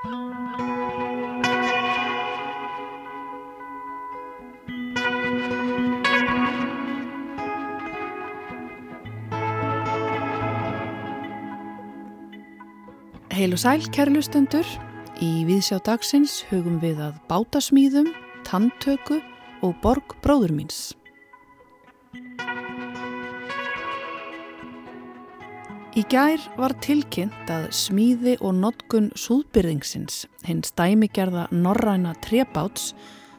Heil og sæl, kærlustendur. Í viðsjá dagsins hugum við að bátasmýðum, tanntöku og borg bróður míns. Í gær var tilkynnt að smíði og notkun súðbyrðingsins, hinn stæmigerða norræna trebáts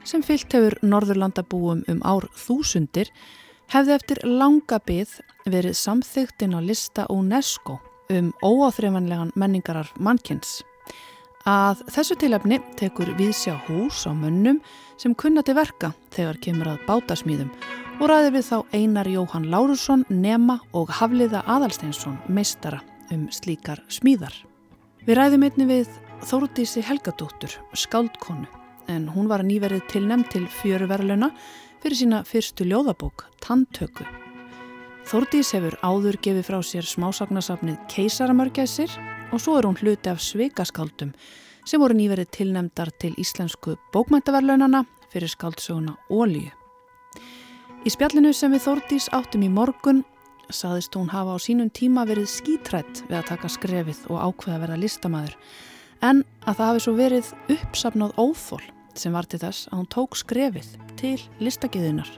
sem fyllt hefur Norðurlandabúum um ár þúsundir, hefði eftir langa byggð verið samþygtinn á lista UNESCO um óáþreifanlegan menningarar mannkins. Að þessu tilefni tekur viðsjá hús á mönnum sem kunna til verka þegar kemur að bátasmýðum og ræðir við þá Einar Jóhann Lárusson, Nema og Hafliða Adalsteinsson, meistara um slíkar smíðar. Við ræðum einni við Þórdísi Helgadóttur, skáldkonu, en hún var nýverið tilnæmt til fjöruverluna fyrir sína fyrstu ljóðabók, Tantöku. Þórdís hefur áður gefið frá sér smásagnasafnið Keisaramörgæsir og svo er hún hluti af sveikaskáldum sem voru nýverið tilnemdar til íslensku bókmæntaverlaunana fyrir skáldsöguna Ólíu. Í spjallinu sem við Þórdís áttum í morgun saðist hún hafa á sínum tíma verið skítrætt við að taka skrefið og ákveða að verða listamæður en að það hafi svo verið uppsafnað óþól sem var til þess að hún tók skrefið til listagiðunar,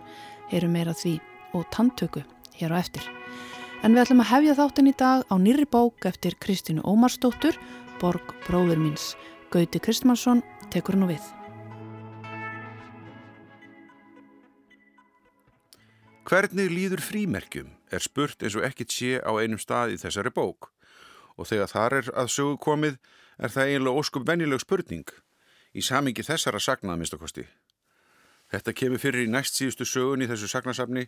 heyrum meira því og tantöku hér á eftir. En við ætlum að hefja þáttin í dag á nýri bók eftir Kristínu Ómarsdóttur, Borg bróður míns. Gauti Kristmansson tekur nú við. Hvernig líður frímerkjum er spurt eins og ekkit sé á einum stað í þessari bók og þegar þar er að sögu komið er það eiginlega óskup vennileg spurning í samingi þessara sagnað minnstakosti. Þetta kemur fyrir í næst síðustu sögun í þessu sagnasafni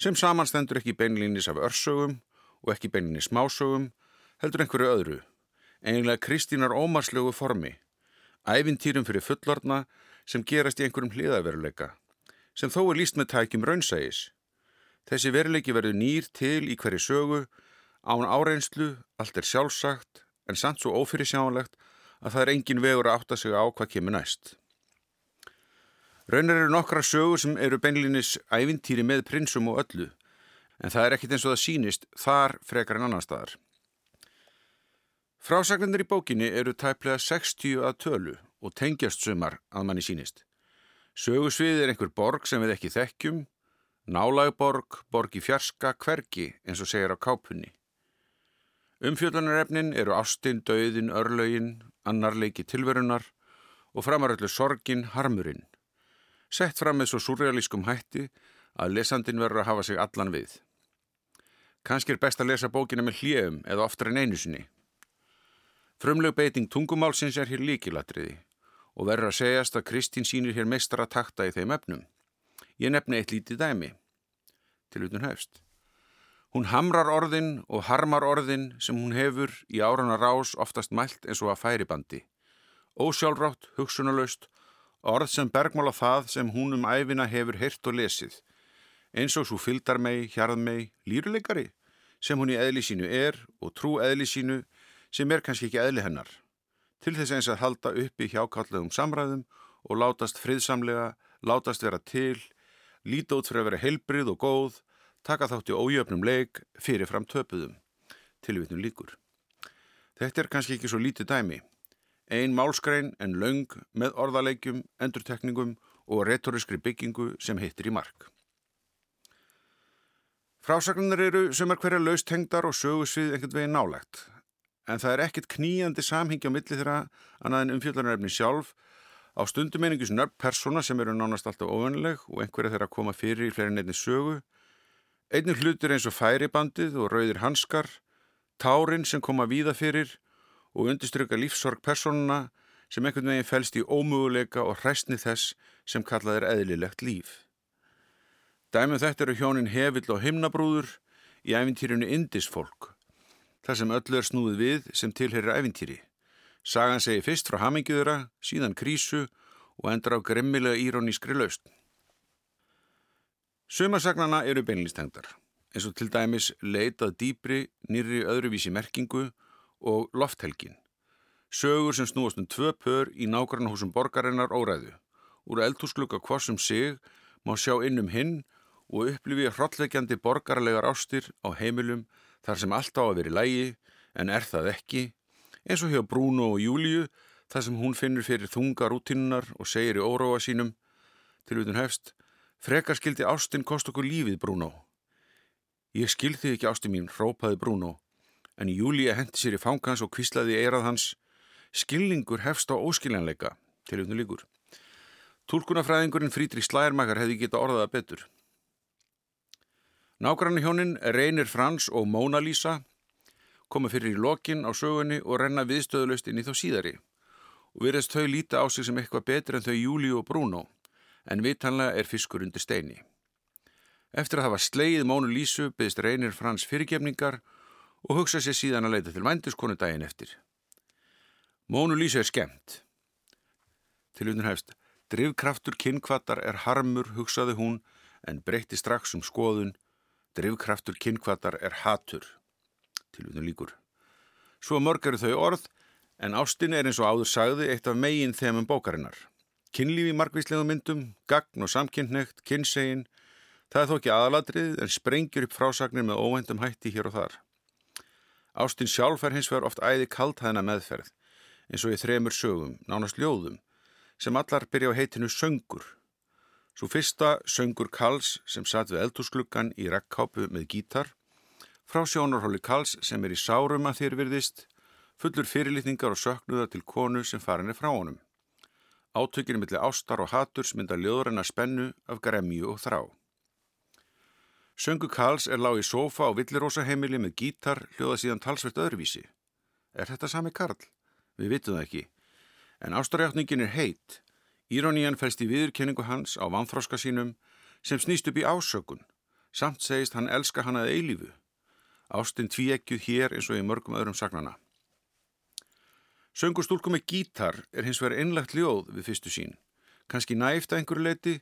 sem samanstendur ekki beinlýnis af örsögum og ekki beinlýnis smásögum, heldur einhverju öðru, eiginlega Kristínar ómarslegu formi, æfintýrum fyrir fullorna sem gerast í einhverjum hliðaveruleika, sem þó er líst með tækjum raunsægis. Þessi veruleiki verður nýr til í hverju sögu, án áreinslu, allt er sjálfsagt, en samt svo ófyrirsjánlegt að það er engin vegur að átta sig á hvað kemur næst. Raunar eru nokkra sögur sem eru beinlinis ævintýri með prinsum og öllu, en það er ekkit eins og það sínist þar frekar en annar staðar. Frásaglendur í bókinni eru tæplega 60 að tölu og tengjast sumar að manni sínist. Sögusvið er einhver borg sem við ekki þekkjum, nálagborg, borg í fjarska, hvergi eins og segir á kápunni. Umfjöldunarefnin eru ástinn, döðin, örlögin, annarleiki tilverunar og framaröllu sorgin, harmurinn sett fram með svo surrealískum hætti að lesandin verður að hafa sig allan við. Kanski er best að lesa bókina með hljegum eða oftar en einu sinni. Frumleg beiting tungumálsins er hér líkilatriði og verður að segjast að Kristín sínir hér meistar að takta í þeim efnum. Ég nefni eitt lítið dæmi. Til utun hefst. Hún hamrar orðin og harmar orðin sem hún hefur í árana rás oftast mælt eins og að færibandi. Ósjálfrátt, hugsunalöst Orð sem bergmála það sem hún um æfina hefur heyrt og lesið. Eins og svo fyldar mei, hjarð mei, líruleikari sem hún í eðli sínu er og trú eðli sínu sem er kannski ekki eðli hennar. Til þess eins að halda uppi hjákallegum samræðum og látast friðsamlega, látast vera til, líta út fyrir að vera heilbrið og góð, taka þátt í ójöfnum leik fyrir fram töpuðum. Tilvitnum líkur. Þetta er kannski ekki svo lítið dæmi. Ein málskrein en laung með orðalegjum, endurtekningum og retoriskri byggingu sem hittir í mark. Frásagnar eru sem er hverja laustengdar og sögusvið einhvern veginn nálegt. En það er ekkit kníjandi samhengi á milli þeirra annað en umfjöldanarefni sjálf á stundumeiningus nörp persóna sem eru nánast alltaf ofunleg og einhverja þeirra koma fyrir í fleiri nefni sögu. Einnig hlutir eins og færibandið og rauðir hanskar, tárin sem koma víða fyrir og undistrykka lífsorg personuna sem einhvern veginn fælst í ómöguleika og hræstni þess sem kallað er eðlilegt líf. Dæmum þetta eru hjónin Hevill og Himnabrúður í æfintýrinu Indisfólk, þar sem öllu er snúið við sem tilherir æfintýri. Sagan segi fyrst frá hamingjöðura, síðan krísu og endur á grimmilega írónískri laust. Sumasagnana eru beinlistengdar, eins og til dæmis leitað dýbri, nýri öðruvísi merkingu og lofthelgin. Sögur sem snúast um tvö pör í nákvæmnahúsum borgarinnar óræðu. Úr eldhúsglukka kvossum sig má sjá innum hinn og upplifi hrottlegjandi borgarlegar ástir á heimilum þar sem allt á að veri lægi en er það ekki, eins og hjá Bruno og Júliu þar sem hún finnur fyrir þunga rútinunnar og segir í óróa sínum til utan hefst, frekar skildi ástin kost okkur lífið Bruno. Ég skildi ekki ásti mín, rópaði Bruno, en Júlia hendi sér í fangans og kvíslaði eirað hans Skilningur hefst á óskiljanleika, til auðvitað líkur. Tólkunafræðingurinn Frídrik Slægermakar hefði geta orðaða betur. Nágrannu hjónin reynir Frans og Móna Lísa koma fyrir í lokin á sögunni og renna viðstöðulust inn í þá síðari og virðast þau líta á sig sem eitthvað betur en þau Júli og Bruno en vitanlega er fiskur undir steini. Eftir að hafa sleið Mónu Lísu byggist reynir Frans fyrirgefningar og hugsa sér síðan að leita til vændiskonu daginn eftir. Mónu Lísa er skemmt. Til undir hefst, drivkraftur kynkvatar er harmur, hugsaði hún, en breytti strax um skoðun, drivkraftur kynkvatar er hatur. Til undir líkur. Svo mörg eru þau orð, en ástin er eins og áður sagði eitt af megin þemum bókarinnar. Kynlífi margvíslegum myndum, gagn og samkynnnegt, kynnsegin, það er þó ekki aðaladrið en sprengjur upp frásagnir með óvendum hætti hér og þar. Ástin sjálf er hins vegar oft æði kalt hæðina meðferð eins og í þremur sögum, nánast ljóðum, sem allar byrja á heitinu Söngur. Svo fyrsta Söngur Kals sem satt við eldhúsgluggan í rekkápu með gítar, frá sjónarhóli Kals sem er í sárum að þér virðist, fullur fyrirlitningar og söknuða til konu sem farin er frá honum. Átökinu millir ástar og haturs mynda ljóðræna spennu af gremju og þrá. Söngu Karls er lág í sofa á villirósa heimili með gítar hljóða síðan talsvert öðruvísi. Er þetta sami Karl? Við vitum það ekki. En ástarjáttningin er heit. Íronían fælst í viðurkenningu hans á vanþróska sínum sem snýst upp í ásökun. Samt segist hann elska hann að eilífu. Ástinn tvíekjuð hér eins og í mörgum öðrum sagnana. Söngustúlku með gítar er hins vegar einlagt ljóð við fyrstu sín. Kanski næft að einhverju leiti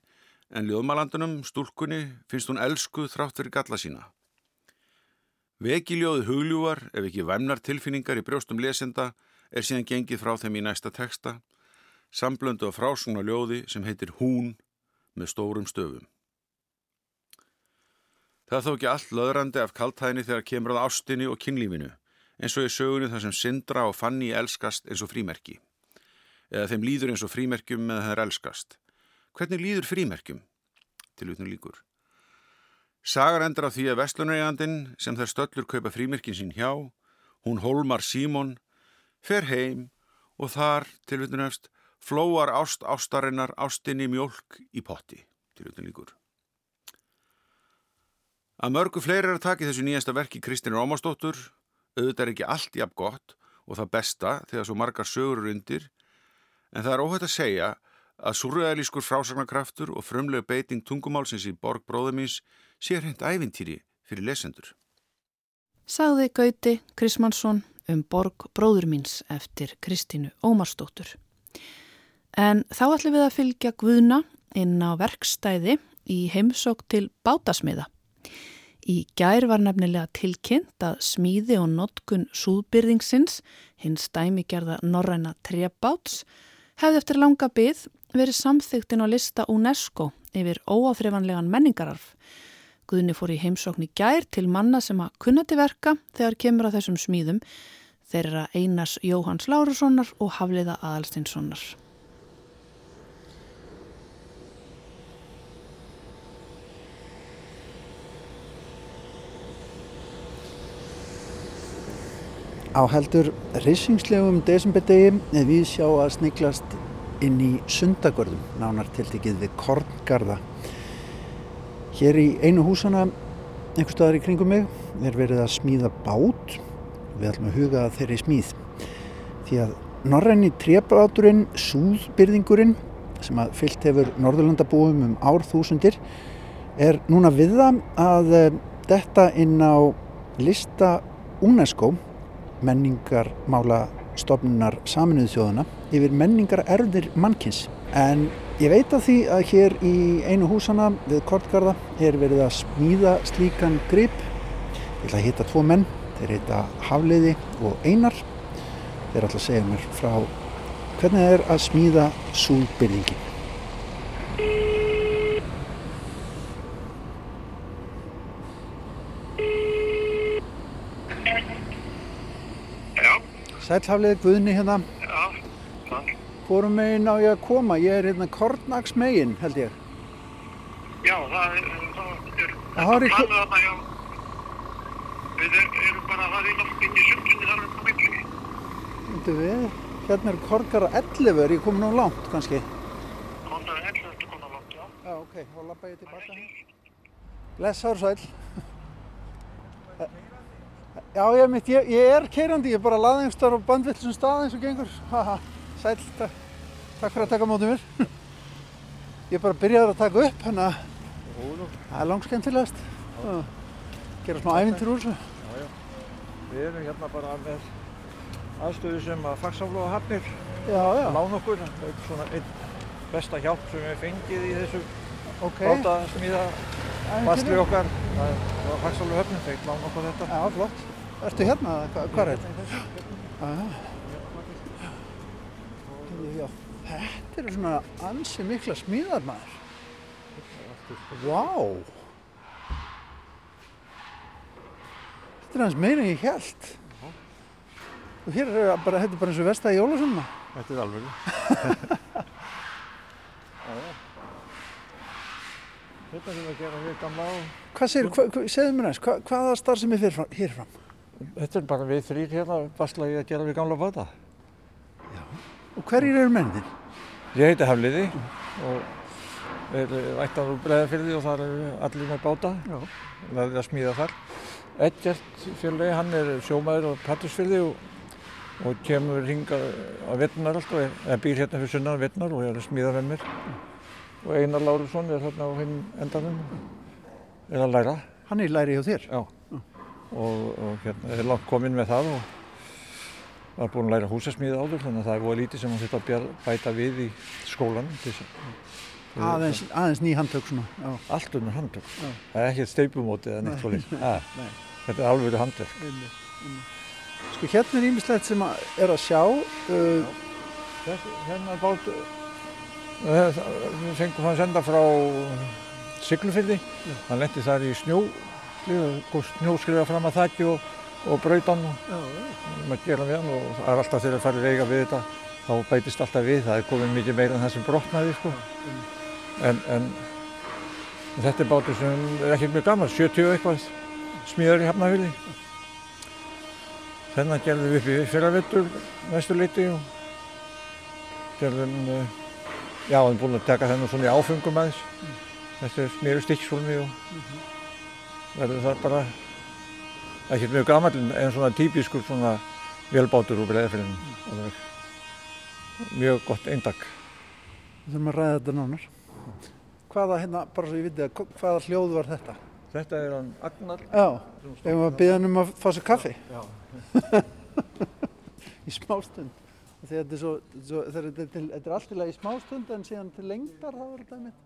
en ljóðmalandunum, stúlkunni, finnst hún elskuð þrátt fyrir galla sína. Vekiljóðu hugljúar ef ekki væmnar tilfinningar í brjóstum lesenda er síðan gengið frá þeim í næsta teksta, samblöndu af frásungna ljóði sem heitir Hún með stórum stöfum. Það er þó ekki allt löðrandi af kaltæðinni þegar kemur að ástinni og kynlífinu, eins og í sögunni þar sem Sindra og Fanni elskast eins og frímerki. Eða þeim líður eins og frímerkjum með er elskast. Hvernig líður frímerkjum? Til utnum líkur. Sagar endur á því að vestlunarjandin sem þær stöllur kaupa frímerkin sín hjá, hún Holmar Símon, fer heim og þar, tilvittunefst, flóar ást ástarinnar ástinni mjölk í potti, tilvitun líkur. Að mörgu fleiri er að taki þessu nýjasta verki Kristinn Rómastóttur, auðvitað er ekki allt jafn gott og það besta þegar svo margar sögur eru undir, en það er óhætt að segja að surrealískur frásagnarkraftur og frumleg beiting tungumálsins í borg bróðumins sé hreint ævintýri fyrir lesendur. Sagði Gauti Krismansson um borg bróður míns eftir Kristínu Ómarsdóttur. En þá ætlum við að fylgja Guðna inn á verkstæði í heimsók til bátasmiða. Í gær var nefnilega tilkynnt að smíði og notkun súðbyrðingsins, hins dæmigerða Norræna Trebáts, hefði eftir langa byggð verið samþygtin á lista UNESCO yfir óáþreifanlegan menningararf Guðni fór í heimsókn í gær til manna sem að kunnati verka þegar kemur að þessum smíðum þeirra Einars Jóhanns Lárussonar og Hafliða Aðalstinssonar. Á heldur reysingslegum desemberdegi er við sjá að sniglast inn í sundagörðum, nánar tiltikið við Korngarða Hér í einu húsana, einhver staðar í kringum mig, er verið að smíða bát. Við ætlum að huga þeirri smíð. Því að norræni trefbáturinn, súðbyrðingurinn, sem að fyllt hefur Norðurlandabúum um árþúsundir, er núna við það að eh, detta inn á lista UNESCO, menningarmála stofnunar saminuðu þjóðana, yfir menningar erðir mannkins. En Ég veit að því að hér í einu húsana við Kortgarða er verið að smíða slíkan grip. Ég ætla að hitta tvo menn, þeir heita Hafliði og Einar Þeir ætla að segja mér frá hvernig það er að smíða súlbyrðingin. Sælhaflið Guðni hérna, já, það. fórum megin á ég að koma, ég er hérna Kornags megin held ég. Já, það er, það er, Það er í- planið þarna, já. Við er- erum bara að fara í loftingi sundinni þar um milli. Þetta við, hérna er Korgar á 11, er ég komin á langt kannski? Kondar 11 eftir konar langt, já. Já, ok, þá lappa ég tilbaka hér. Blessaður sæl. Já, ég, mitt, ég, ég er keirandi, ég er bara laðingstar og bandvillisum stað eins og gengur. Haha, sæl, takk, takk fyrir að taka mótið mér. Ég er bara byrjaður að taka upp, að það er langt skemmtilegast. Já, Gera smá ævintur úr þessu. Við erum hérna bara með aðstöðu sem að fagsaflóða hafnir Já, já, lán okkur. Það er svona einn besta hjálp sem við fengið í þessu ok. bátasmíða Ævintýri. bastli okkar. Það var fagsaflóða höfnum, þeir lán okkur þetta. Já, flott. Ertu hérna, eða hva- hvar er þetta? Já, já. Þetta eru svona ansi mikla smíðar maður. Vá! Þetta er hans meira en ég held. Og hér er bara, þetta er bara eins og vestæði jólasumma. Þetta er alveg. Þetta sem við gerum við gamla á. Hvað segir, hva, segðu mér næst, hva, hvaða starf sem er fyrir fram, hér fram? Þetta er bara við þrýr hérna bastlaði að gera við gamla báta. Og hverjir eru mennin? Ég heiti Hafliði og er ættar úr Breiðafyrði og þar eru allir með báta. Já. Lærði að smíða þar. Edgert fjöldegi, hann er sjómaður á Pattursfyrði og, og kemur hinga á Vettnar alltaf, eða býr hérna fyrir sunnan Vettnar og er að smíða með mér. Og Einar Lárusson er hérna á hinn endanum, er að læra. Hann er í læri hjá þér. Já. Og, og hérna er langt kominn með það og var búinn að læra húsasmíða áður þannig að það er voða lítið sem hann þetta bjar- bæta við í að- Aðeins, aðeins ný handtök svona. Já. Allt unnur handtök. Það er ekkert steipumóti eða neitt svolítið. nei. Þetta er alveg handverk. Sko hérna er ímislegt sem að er að sjá. Uh, hérna bát, eh, við fengum hann senda frá Siglufyrði. Hann lendi þar í snjó, snjóskrifa fram að þakki og, og brautan já. maður gera við hann og það er alltaf þegar það farir eiga við þetta, þá bætist alltaf við. Það er komið mikið meira en það sem brotnaði, sko. En, en þetta er bátur sem er ekkert mjög gammal, 70 og eitthvað smíðar í Hafnafjörði. Þennan gerðum við upp í fyrravettur næstu leiti og gerðum, uh, já, við erum búin að taka þennan svona í áfengum aðeins. Þetta er smíður stikkshólmi og verður þar bara ekkert mjög gammal en svona típiskur svona vélbátur úr breiðafyrðinu. Mjög gott eindak. Við þurfum að ræða þetta nánar. Hvaða hérna, bara svo ég viti að, hvaða hljóð var þetta? Þetta er hann Agnar. Já, ef maður byrja hann um að fá sér kaffi Já. í smástund. Þetta er svo, svo þetta er, til, þetta er allt í lagi í smástund en síðan til lengdar þá er þetta mitt.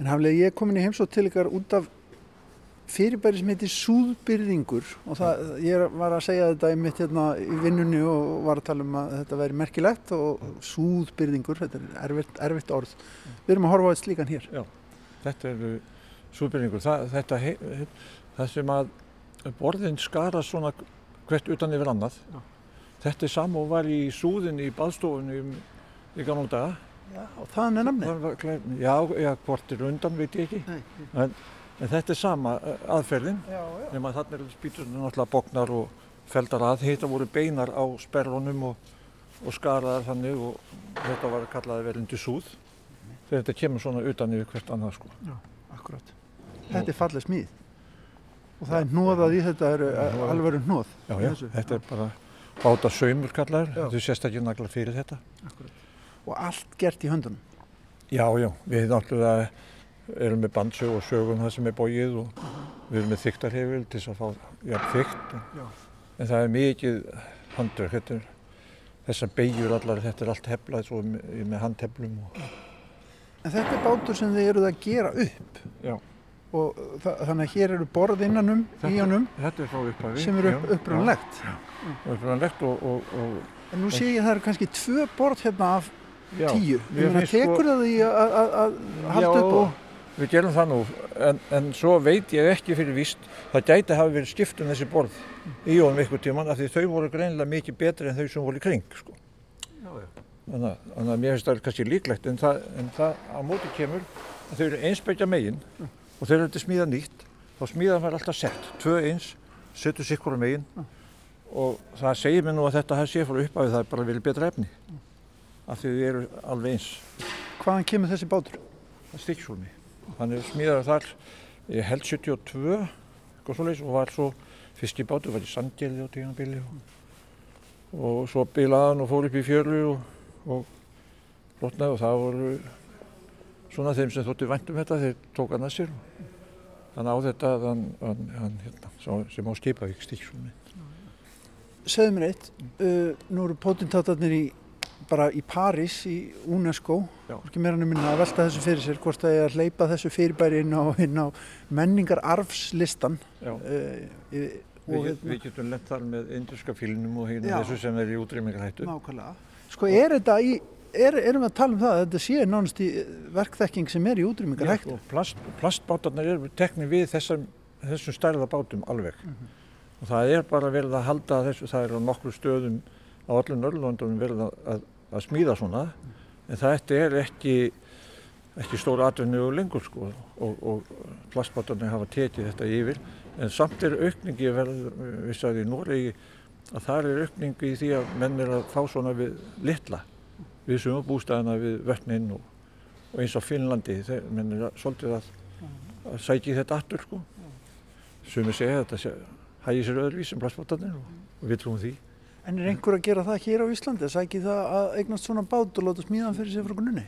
En haflega ég er komin í heimsótt til ykkar út af fyrirbæri sem heitir súðbyrðingur og það, ég var að segja þetta einmitt hérna í vinnunni og var að tala um að þetta væri merkilegt og súðbyrðingur, þetta er erfitt, erfitt orð. Við erum að horfa á þetta slíkan hér. Þetta er súðbyrningur. Það, þetta, hei, hei, það sem að borðin skara svona hvert utan yfir annað. Já. Þetta er sam og var í súðin í baðstofunni um, í gamla daga. Já, og þaðan er klær- Já, já, hvort er undan veit ég ekki. En, en þetta er sama aðferðin. Já, já. Nefn að þarna eru spýturinn náttúrulega bóknar og feldar að. Þetta voru beinar á sperrunum og, og skaraðar þannig og þetta var kallaði verðindi súð. Þegar þetta kemur svona utan yfir hvert annað sko. Akkurat. Þetta er fallið smíð. Og það er hnóðað í þetta, er alveg hnóð. Já, já, þetta er bara báta saumur kallar, þetta er sérstaklega naglar fyrir þetta. Og allt gert í höndunum. Já, já, við náttúrulega erum með bandsög og sögum það sem er bóið og við erum með þyktarhefil til þess að fá jafn þykt. En það er mikið handverk, þetta er þessar beigjur allar, þetta er allt heflað svo með, með handheflum og En þetta er bátur sem þið eruð að gera upp. já. Og þa þannig að hér eru borð innanum í honum Þetta er frá upphafi. sem eru upp, Já, upprannlegt. já, Upprannlegt og, og, og En nú sé ég að það eru kannski tvö borð hérna af já, tíu. finnst sko- tekur það því að, að, að halda upp á? Já, við gerum það nú, en, en svo veit ég ekki fyrir víst, það gæti hafa verið skipt um þessi borð í honum ykkur tíman af því þau voru greinilega mikið betri en þau sem voru í kring, sko. Þannig, að- þannig að mér finnst það kannski líklegt, en það, en það á móti kemur að þau eru einsbyggja megin og þegar þetta er smíða nýtt, þá smíða maður alltaf sett, tvö eins, setur sikkur á megin og það segir mér nú að þetta sé frá upphafi það er bara verið betra efni, af því þau eru alveg eins. Hvaðan kemur þessi bátur? Stíksólmi. Hann er smíðar þar, ég held 72, eitthvað svoleiðis og var svo fyrsti bátur, var í Sandgerði á tíðanbili og, og svo bilaði hann og fór upp í fjölu og, og blotnaði og það voru svona þeim sem þóttu vænt um þetta, þeir tók hann að sér. Hann á þetta, hann, hann, hann hérna, sem á Skipavík Stíksólmi. Segðu mér eitt, uh, nú eru potentátarnir í bara í París í UNESCO. Hvorki meira en minna að velta þessu fyrir sér hvort það er að hleypa þessu fyrirbæri inn á, inn á menningar arfslistan Já. uh, y, Við, get, við getum lent þar með indurska fílnum og hérna þessu sem er í útrýmingarhættu. nákvæmlega. Sko er þetta í er, erum við að tala um það að þetta sé nánast í verkþekking sem er í útrýmingar hægt plast, plastbátarnir eru teknir við þessum, þessum stærða bátum alveg. Og það er bara verið að halda þessu, það er á nokkru stöðum á öllum Norrlöndunum verið að, að, að smíða svona. En þetta er ekki ekki stór atvinnu og lengur sko og, og plastbátarnir hafa tekið þetta yfir. En samt er aukningi verið, við sagði í Noregi að það er aukningi í því að menn er að fá svona við litla við sumabústæðina við vötnin og, og eins á Finnlandi þeir menn er að, svolítið að, að sækja þetta aftur sko. Sumir segja að þetta sé, hægir sér öðruvís en plastbátarnir og, og við trúum því. En er einhver að gera það hér á Íslandi? Að sæki það að eignast svona bát og láta smíðan fyrir sig frá grunni?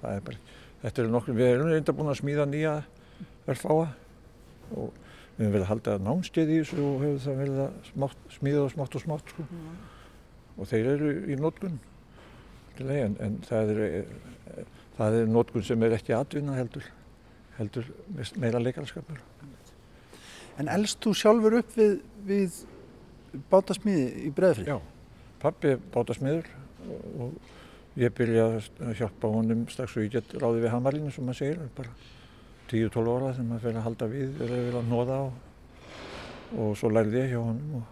Það er bara, þetta eru nokkur, við erum reynda búin að smíða nýja örfáa og við höfum verið að halda námskeið í þessu og hefur það verið að smíða og smátt og smátt sko. og þeir eru í nótkun en, en það er það er nótkun sem er ekki atvinna heldur heldur meira leikarskapur en elst þú sjálfur upp við, við bátasmíði í breðfrið? Já, pappi er bátasmiður og, ég byrjaði að hjálpa honum strax og ég get ráði við hamarlinu sem maður segir, bara 10-12 ára þegar maður fyrir að halda við vil að nóða á og svo lærði ég hjá honum og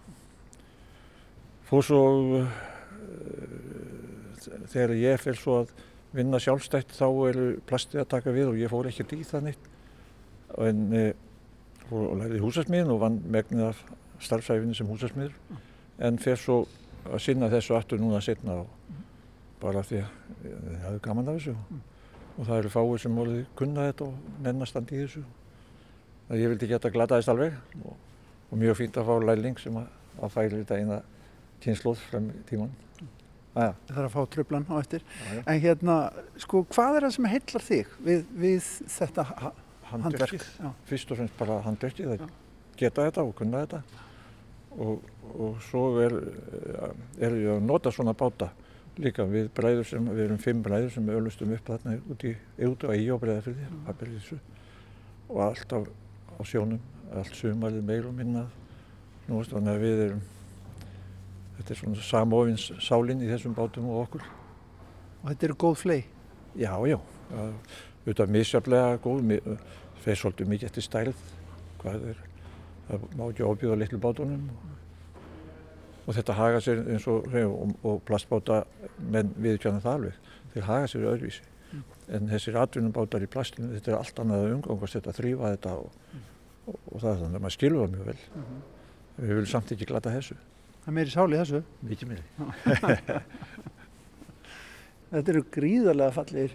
fór svo þegar ég fyrir svo að vinna sjálfstætt þá eru plastið að taka við og ég fór ekkert í það neitt. En fór og lærði húsasmiðin og vann megnið af starfsæfinu sem húsasmiður. En fer svo að sinna þessu aftur núna setna og bara því að ég hafði gaman af þessu. Og það eru fáið sem voruð kunna þetta og nennastandi í þessu. Að ég vildi geta glataðist alveg og, og mjög fínt að fá læling sem að, að færi þetta eina kynnslóð frem í tíman. Það er að fá tröflan á eftir. Aja. En hérna, sko, hvað er það sem heillar þig við, við þetta ha handverk? Já. fyrst og fremst bara handverkið að geta þetta og kunna þetta og, og svo er, er ég að nota svona báta líka við bræður sem, við erum fimm bræður sem ölustum upp þarna út í, út á Í og breiðafyrði, pappir í þessu og alltaf á sjónum, allt sumarið meir og minna nú veist þannig að við erum þetta er svona samofins sálinn í þessum bátum og okkur. Og þetta eru góð flei. Já, já, það- auðvitað misjaflega góð, mi- fer svolítið mikið eftir stærð, hvað er, það má ekki ofbjóða litlu bátunum. Og, þetta haga sér eins og, og, og plastbáta, menn viðkjanna það alveg, þeir haga sér öðruvísi. En þessir atvinnubátar í plastinu, þetta er allt annað að umgangast þetta, þrýfa þetta og, og, og það er þannig að maður skilur það mjög vel. Við viljum samt ekki glata þessu, Það er meiri sál í þessu. mikið meiri. Þetta eru gríðarlega fallegir,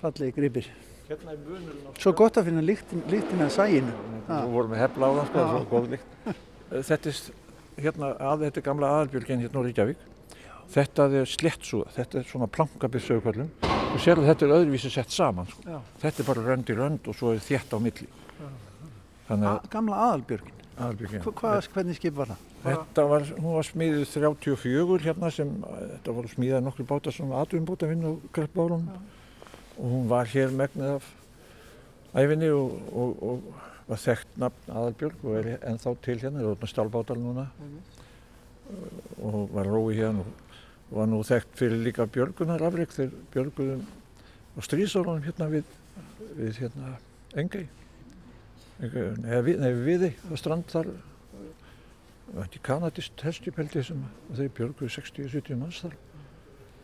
fallegir gripir. Hérna er munurinn á Svo gott að finna lyktin, lyktin að sæginu. Við vorum með hefla á það, sko, Já. það er svo góð lykt. Þetta er hérna, að, þetta er gamla aðalbjörgin hérna á Reykjavík. Þetta er slettsúða, þetta er svona plankabið sögurkvöldum. Og sér að þetta er öðruvísi sett saman, sko. Já. Þetta er bara rönd í rönd og svo er þétt á milli. Þannig A, að gamla aðalbjörgin. aðalbjörgin. Hva, hvað, hvernig skip var það? Þetta var, hún var smíðið 34 hérna sem, þetta voru smíðað nokkru bátar svona atvinnbóta vinn og kreppbárunum. Og hún var hér megnið af æfinni og, og, og var þekkt nafn aðalbjörg og er ennþá til hérna, er átna stálbátal núna. Og var rói hérna og, og var nú þekkt fyrir líka björgunarafrik þegar björguðum á stríðsórunum hérna við, við hérna Engei, eða við, nei, viði á strand þar er kanadist hestjupeldi sem þeir björguðu 60-70 manns þar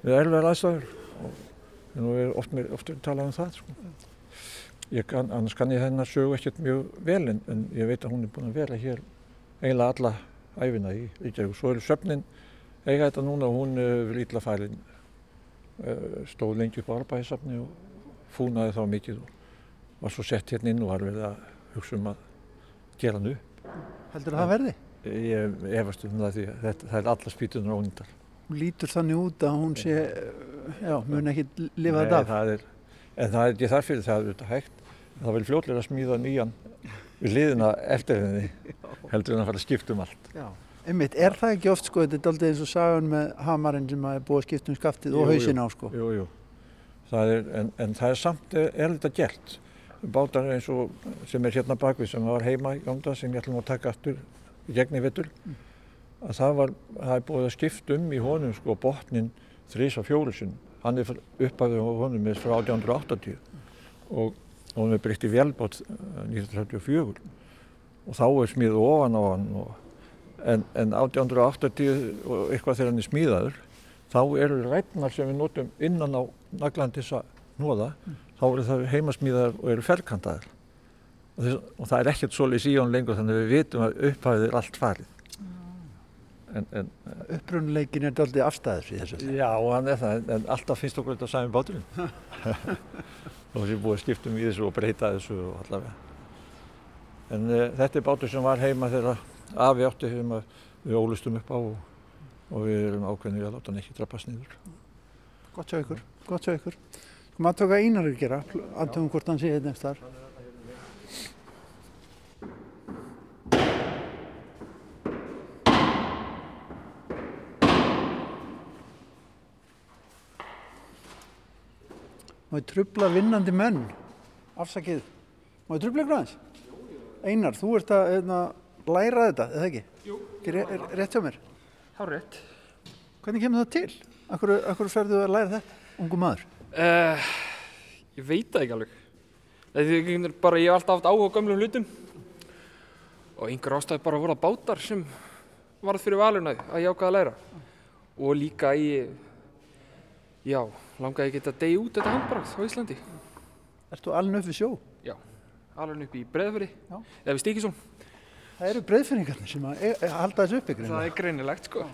við erfiðar aðstæður og nú er oft, meir, oft talað um það sko. kann, annars kann ég hennar sögu ekkert mjög vel en, en ég veit að hún er búin að vera hér eiginlega alla æfina í Reykjavík svo eru söfnin eiga þetta núna og hún er uh, ítla fælin uh, stóð lengi upp á arbæðisafni og fúnaði þá mikið og var svo sett hérna inn og var verið að hugsa um að gera hann upp. Heldur það að verði? Ég efast um það því að þetta, það er alla spýtunar ónýndar. Hún lítur þannig út að hún sé, já, mun ekki lifa þetta af. Það er, en það er ekki þar fyrir það er þetta hægt. Það vil fljóðlega smíða nýjan við liðina eftir henni heldur en að fara að skipta um allt. Já. Einmitt, er það ekki oft sko, þetta er aldrei eins og sagan með hamarinn sem er búið að skipta um skaftið jú, og hausin á sko? Jú, jú, það er, en, en það er samt, er þetta gert bátar eins og sem er hérna bakvið sem var heima í gangda sem ég ætlum að taka aftur í gegni vittur mm. að það var, það er búið að skipta um í honum sko botnin þrís og fjólusinn hann er uppæðið á honum með frá 1880 og hann er breytt í velbátt 1934 og þá er smíð ofan á hann og, en, en 1880 og eitthvað þegar hann er smíðaður þá eru rætnar sem við notum innan á naglandis að nóða mm. þá eru það heimasmíðar og eru ferkantaðar og, og það er ekkert svolítið síðan lengur þannig að við vitum að upphæfið er allt farið. En, en Upprunleikin er doldið afstæður í þessu. Já, hann er það, en alltaf finnst okkur þetta sæmi báturinn. Og þessi búið skiptum í þessu og breyta þessu og allavega. En uh, þetta er bátur sem var heima þegar afi átti sem við ólustum upp á og, og við erum ákveðinir að láta hann ekki drabbast nýður Gott sjá ykkur, gott sjá ykkur. Maður tók að einar að gera, andum hvort hann sé hérna eftir þar. Má ég trubla vinnandi menn, afsakið, má ég trubla ykkur aðeins? Einar, þú ert að eðna, læra þetta, eða ekki? Jú. Er, er, rétt hjá mér? Há rétt. Hvernig kemur það til? Akkur, akkur ferðu að læra þetta, ungu maður? Uh, ég veit það ekki alveg. Það er bara, ég hef alltaf haft áhuga á gamlum hlutum og einhver ástæði bara að voru bátar sem varð fyrir valuna að ég ákvaði að læra. Og líka ég, já, langaði að degja út þetta handbrakt á Íslandi. Ertu alveg upp við sjó? Já, alveg upp í Breðaföri, eða við Stíkisón. Það eru breyðfinningarnir sem að, e, að halda þessu upp ykkur. Það er greinilegt sko.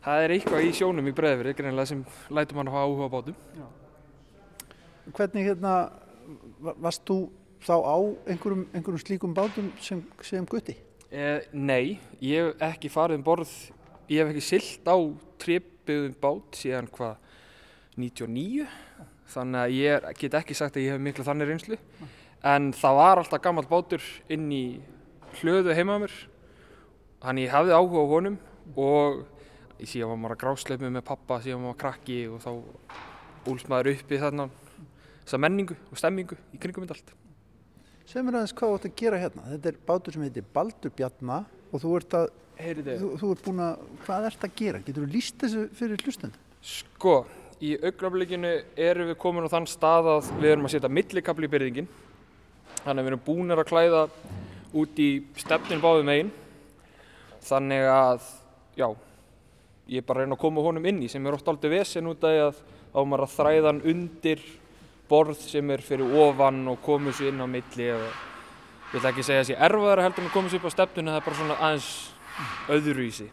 Það er eitthvað í sjónum í Breðaföri, greinilega sem lætur mann að hafa áhuga á bátum. Já hvernig hérna, varst þú þá á einhverjum, einhverjum slíkum bátum sem, sem gutti? Eh, nei, ég hef ekki farið um borð, ég hef ekki silt á trippið um bát síðan hvað 99, þannig að ég get ekki sagt að ég hef miklu þannig reynslu, en það var alltaf gammal bátur inn í hlöðu heimaða mér, þannig ég hafði áhuga á honum og síðan var maður að grásleipið með pappa, síðan var maður krakki og þá úlst maður uppi þarna þessa menningu og stemmingu í kringum þetta allt. Segð mér aðeins hvað þú ætti að gera hérna. Þetta er bátur sem heitir Baldur Bjarnar og þú ert að, þú, þú ert búin að, hvað ert að gera? Getur þú líst þessu fyrir hlustandi? Sko, í augnaflikinu erum við komin á þann stað að við erum að setja millikabli í byrðingin. Þannig að við erum búin að klæða út í stefnin báðum einn. Þannig að, já, ég er bara að reyna að koma honum inn í sem er oft aldrei vesen út af að á maður að þræða hann undir borð sem er fyrir ofan og komið sér inn á milli eða ég vil ekki segja að það sé erfaðara heldur en að komið sér upp á stefnuna það er bara svona aðeins öðruvísi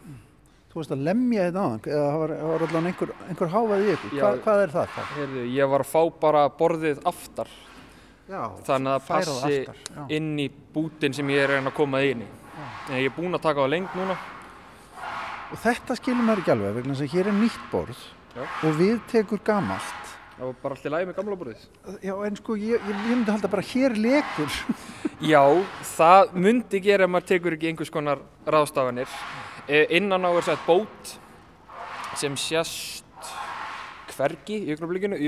Þú veist að lemja þetta á hann eða það var, var allavega einhver, einhver hávað í ykkur? Hva, hvað er það? Heyrðu, ég var að fá bara borðið aftar. Já, þannig að það passi aftar, inn í bútin sem ég er að koma inn í. En ég er búin að taka á lengt núna. Og þetta skilur mér ekki alveg vegna þess að hér er nýtt borð já. og við tekur gamalt Það var bara alltaf lægi með gamla borðið. Já, en sko, ég, ég myndi halda bara hér lekur. Já, það myndi gera ef maður tekur ekki einhvers konar ráðstafanir. E, innan á er sætt bót sem sést hvergi í augnablikinu.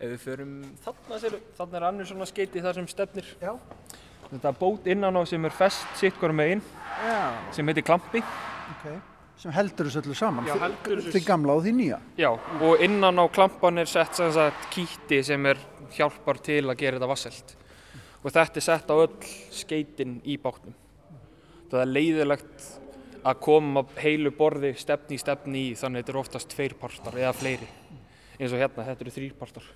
Ef við förum þarna, séru, þarna er annir svona skeiti þar sem stefnir. Já. Þetta bót innan á sem er fest sitt hverjum meginn, Já. sem heitir klampi. Ok. Sem heldur þessu öllu saman. Já, Því gamla og því nýja. Já, og innan á klampan er sett sagt kýtti sem er hjálpar til að gera þetta vasselt. Og þetta er sett á öll skeitin í bátnum. Það er leiðilegt að koma heilu borði stefni í stefni í, þannig að þetta eru oftast tveir partar eða fleiri. Eins og hérna, þetta eru þrýr partar.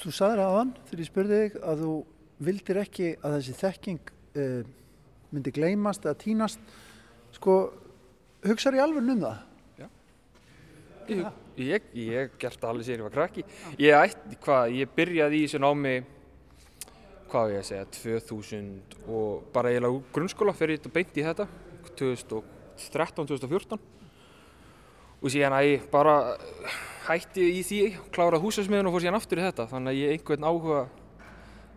Þú sagðir aðan þegar ég spurði þig að þú vildir ekki að þessi þekking uh, myndi gleymast eða tínast. Sko, hugsaður í alveg um það? Ég, ég, ég hef gert það alveg sér ég var krakki. Ég ætti, hvað, ég byrjaði í þessu námi, hvað á ég að segja, 2000 og bara eiginlega úr grunnskóla fyrir þetta beint í þetta, 2013-2014. Og síðan að ég bara hætti í því, kláraði húsasmiðun og fór síðan aftur í þetta. Þannig að ég einhvern áhuga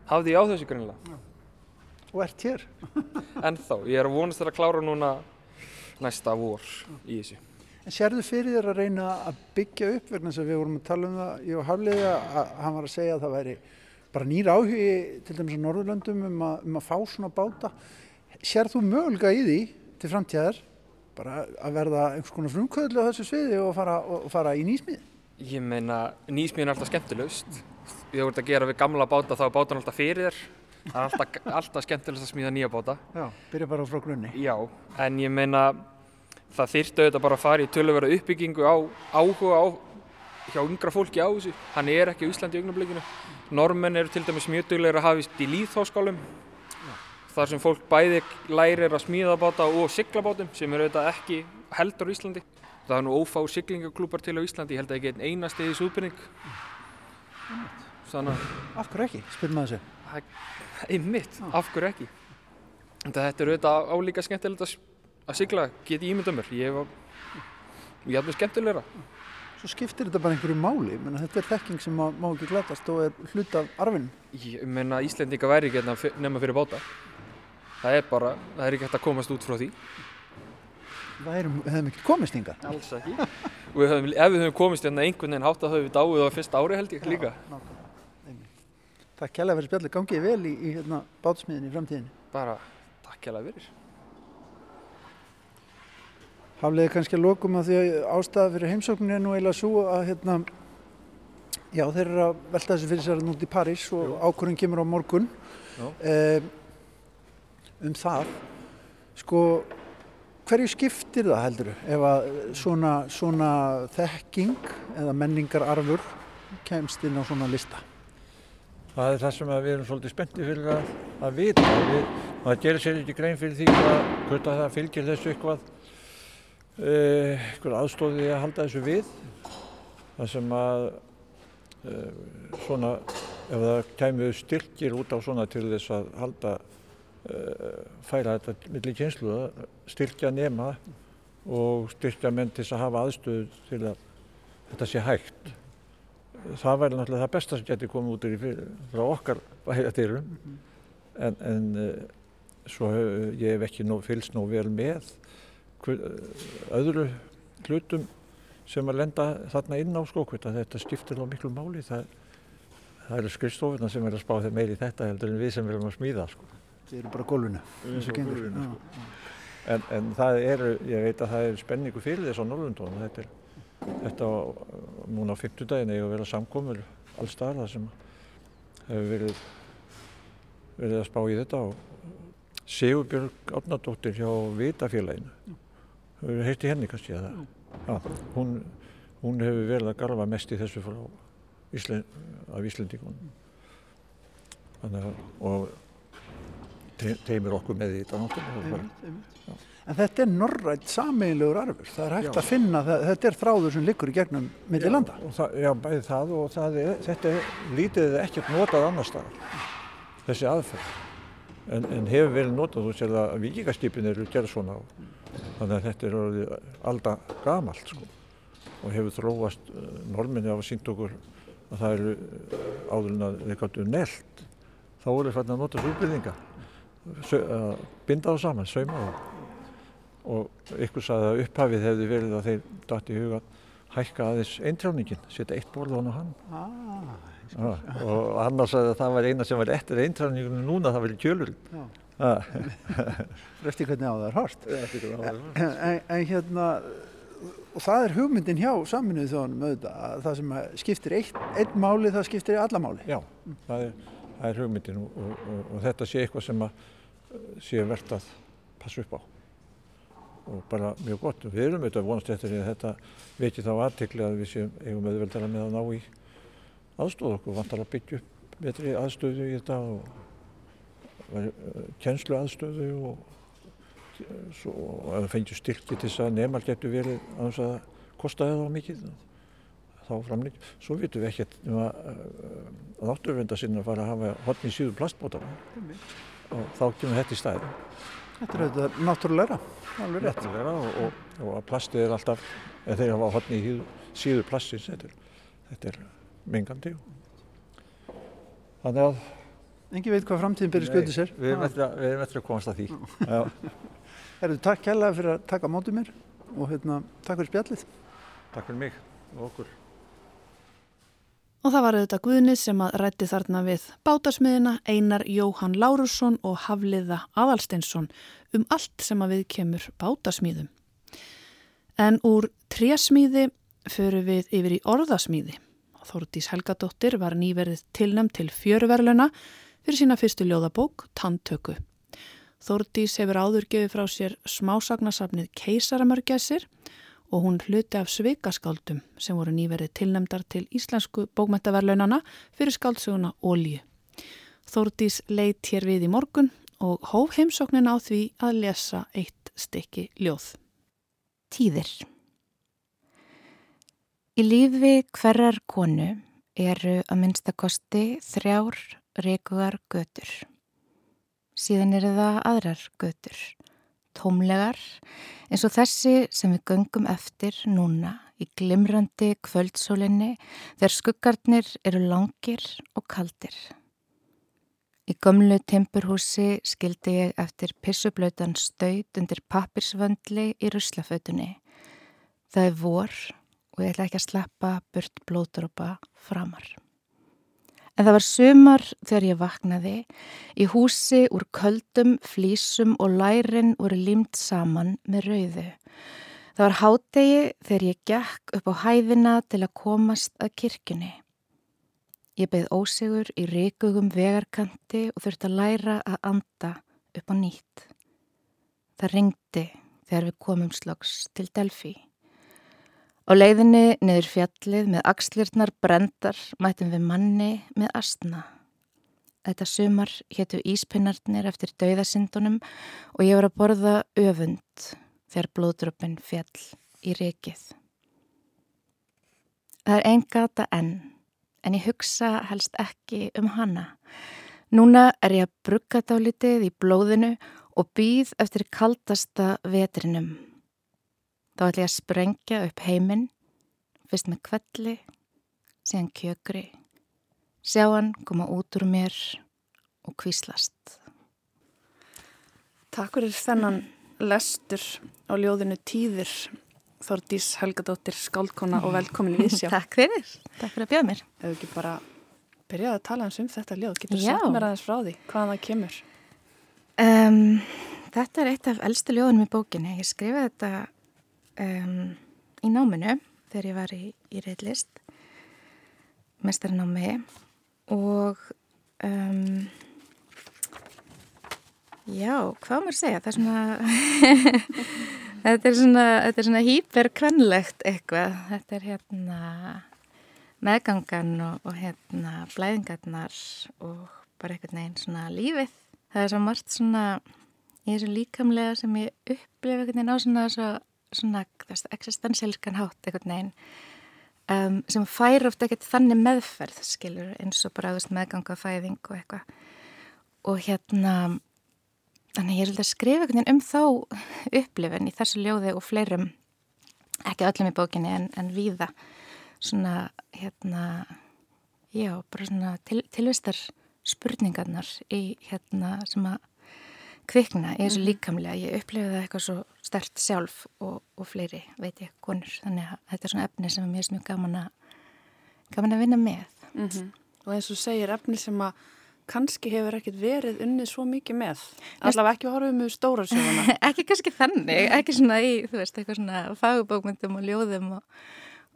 hafði ég á þessu grunnilega. Og ert hér? En þá, ég er að vonast þér að klára núna næsta vor í þessu. En sérðu fyrir þér að reyna að byggja upp vegna þess að við vorum að tala um það, ég og Hafliði að hann var að segja að það væri bara nýr áhugi til dæmis á Norðurlöndum um að, um að fá svona báta. Sér þú mögulega í því til framtíðar bara að verða einhvers konar frumkvöðlu á þessu sviði og fara, og fara í nýsmið? Ég meina, nýsmíðin er alltaf skemmtilegust. Ég voru að gera við gamla báta þá er bátan alltaf fyrir þér. Það er alltaf, alltaf skemmtilegast að smíða nýja báta. Já, byrja bara frá grunni. Já, en ég meina, það þyrfti auðvitað bara að fara í töluvera uppbyggingu á áhuga á, hjá yngra fólki á þessu. Hann er ekki á Íslandi í augnablikinu. Normenn eru til dæmis mjög duglegir að hafist í líðháskálum. Þar sem fólk bæði lærir að smíða báta og sigla bátum sem eru auðvitað ekki heldur á Íslandi. Það er nú ófá siglingaklúpar til á Íslandi, ég held að ekki einn einasti í súðbyrning. Þannig að, Af hverju ekki, spyr maður þessu. einmitt, af hverju ekki? Þetta er auðvitað álíka skemmtilegt að, að sigla, get ég ímynda mér. Ég var, ég hafði skemmtilegra. Svo skiptir þetta bara einhverju máli, menn þetta er þekking sem má, má ekki glatast og er hlut af arfinn. Ég meina, Íslendinga væri ekki hérna fyr- nema fyrir báta. Það er bara, það er ekki hægt að komast út frá því. Það erum, hefðum ekki komist hingað. Alls ekki. Við höfum, ef við höfum komist hérna einhvern veginn hátt að höfum við dáið á fyrsta ári held ég líka. Takk kærlega fyrir spjalli, gangið vel í, í hérna, bátsmiðinni í framtíðinni. Bara, takk hjá fyrir. Hafliði kannski að lokum að því að ástæða fyrir heimsókninni er nú eiginlega svo að hérna, já þeir eru að velta þessu fyrir sér nút í París og ákvörðin kemur á morgun um, um það. Sko, hverju skiptir það heldur ef að svona, svona þekking eða menningararfur kemst inn á svona lista? Það er það sem við erum svolítið spenntið fyrir að, að vita. Við, maður gerir sér ekki grein fyrir því hvað, hvort að það fylgir þessu eitthvað, uh, eitthvað aðstóðið að halda þessu við. Það sem að uh, svona, ef það kæmið styrkir út á svona til þess að halda, uh, færa þetta millir kynslu, styrkja nema og styrkja menn til að hafa aðstöðu til að þetta sé hægt það væri náttúrulega það besta sem getur komið út úr í fyrir, frá okkar bæjardyrum en, en uh, svo hef, ég hef ekki nóg, fylgst nóg vel með hver, öðru hlutum sem að lenda þarna inn á skókvita þetta skiptir þá miklu máli það, það eru skrifstofuna sem er að spá þeim meiri í þetta heldur en við sem erum að smíða sko. Þeir eru bara á á gengur. gólfinu, Já. en, en það eru, ég veit að það er spenningu fyrir þess á Norrlundunum þetta er þetta núna á 50 daginn eiga að vera samkomur alls staðar það sem hefur verið verið að spá í þetta og Sigurbjörg Árnardóttir hjá Vitafélaginu. Hefur heyrti henni kannski að það Já, hún, hún hefur verið að garfa mest í þessu frá Ísland, af Íslendingunum þannig að og te, teimir okkur með í þetta náttúrulega. En þetta er norrætt sameiginlegur arfur. Það er hægt Já. að finna, það, þetta er þráður sem liggur í gegnum milli landa. Og það, já, bæði það og það er, þetta er lítið ekkert notað annar staðar, þessi aðferð. En, en hefur verið notað, þú sér að vikingastýpin eru gerð svona þannig að þetta er orðið alda gamalt sko. Og hefur þróast, uh, norminni hafa sínt okkur að það eru uh, áður en að þeir gáttu nelt, þá voru þeir að nota súbyrðinga, að binda þá saman, sauma þá. Og ykkur sagði að upphafið hefði verið að þeir datt í huga hækka aðeins eintráningin, setja eitt borð á hann. Ah, Já, og annars að það var eina sem var eftir eintráninginu núna, það kjölurinn. Já. Já. eftir hvernig á það er hort. En, en hérna, og það er hugmyndin hjá saminuðu þjóðanum auðvitað, að það sem skiptir eitt, eitt máli, það skiptir alla máli. Já, það er, það er hugmyndin og, og, og, og þetta sé eitthvað sem að sé verðt að passa upp á og bara mjög gott. Við erum auðvitað vonast eftir því að þetta veki þá aðtekli að við séum eigum auðveldara með að ná í aðstóð okkur, vantar að byggja upp betri aðstöðu í þetta og kennslu aðstöðu og ef það fengjur styrki til þess að nemar getur verið að að það á mikið þá framlýtt. Svo vitum við ekkert um að, að náttúruvenda sinna fara að hafa hodni síðu plastbótana og þá kemur þetta í stæði. Þetta er auðvitað náttúrulega, alveg rétt. Náttúrulega og, og, og plastið er alltaf, eða þeir hafa hodni í síðu plastins, þetta er, þetta er mengandi. Þannig að... Engi veit hvað framtíðin byrja skjöldið sér. Við erum eftir að, komast að því. Herðu, takk kærlega fyrir að taka mótið mér og hérna, takk fyrir spjallið. Takk fyrir mig og okkur. Og það var auðvitað Guðnið sem að rætti þarna við bátasmiðina Einar Jóhann Lárusson og Hafliða Aðalsteinsson um allt sem að við kemur bátasmíðum. En úr trésmíði förum við yfir í orðasmíði. Þórdís Helgadóttir var nýverið tilnæmt til fjöruverluna fyrir sína fyrstu ljóðabók, Tanntöku. Þórdís hefur áður gefið frá sér smásagnasafnið Keisaramörgæsir og hún hluti af svikaskáldum sem voru nýverið tilnemdar til íslensku bókmentaverlaunana fyrir skáldsuguna Ólíu. Þórdís leitt hér við í morgun og hóf heimsóknin á því að lesa eitt stykki ljóð. Tíðir Í lífi hverjar konu eru að minnstakosti þrjár reikugar götur. Síðan eru það aðrar götur, tómlegar eins og þessi sem við göngum eftir núna í glimrandi kvöldsólinni þegar skuggarnir eru langir og kaldir. Í gömlu tempurhúsi skildi ég eftir pissublautan staut undir pappirsvöndli í ruslafötunni. Það er vor og ég ætla ekki að sleppa burt blóðdrópa framar. En það var sumar þegar ég vaknaði í húsi úr köldum, flísum og lærin voru límt saman með rauðu. Það var hádegi þegar ég gekk upp á hæðina til að komast að kirkjunni. Ég beigð ósegur í reykugum vegarkanti og þurfti að læra að anda upp á nýtt. Það ringdi þegar við komum slags til Delfi. Á leiðinni niður fjallið með axlirnar brendar mætum við manni með astna. Þetta sumar héttu íspinnarnir eftir dauðasindunum og ég var að borða öfund þegar blóðdröpin fjall í rikið. Það er einn gata enn, en ég hugsa helst ekki um hana. Núna er ég að brugga dálitið í blóðinu og býð eftir kaldasta vetrinum. Þá ætla ég að sprengja upp heiminn, fyrst með kvelli, síðan kjökri, sjá hann koma út úr mér og kvíslast. Takk fyrir þennan lestur á ljóðinu Tíðir, Þordís Helgadóttir, skáldkona og velkomin í Vísjá. Takk fyrir, takk fyrir að bjóða mér. Ef ekki bara byrjaði að tala eins um þetta ljóð, getur Já. sagt mér aðeins frá því, hvaðan það kemur? Um, þetta er eitt af eldstu ljóðunum í bókinni. Ég skrifaði þetta um, í náminu þegar ég var í, í reyðlist, mestarinámi og um, já, hvað maður segja, það er svona, þetta er svona, er svona hýperkvennlegt eitthvað, þetta er hérna meðgangan og, og hérna blæðingarnar og bara einhvern veginn svona lífið. Það er svo margt svona í þessu líkamlega sem ég upplifa einhvern veginn á svona, svo, svona existensialskan hátt einhvern veginn um, sem fær ofta ekkert þannig meðferð skilur eins og bara veist, meðganga fæðing og eitthvað. Og hérna þannig ég er að skrifa einhvern veginn um þá upplifin í þessu ljóði og fleirum ekki öllum í bókinni en, en víða svona hérna já, bara svona til, tilvistar spurningarnar í hérna sem að kvikna í þessu líkamlega. Ég upplifið það eitthvað svo stert sjálf og, og fleiri, veit ég, konur. Þannig að þetta er svona efni sem er mjög gaman að, gaman að vinna með. Mm -hmm. Og eins og segir efni sem að kannski hefur ekkert verið unnið svo mikið með. Allavega ekki horfum við stóra sjóðana. ekki kannski þannig, ekki svona í, þú veist, eitthvað svona fagubókmyndum og ljóðum og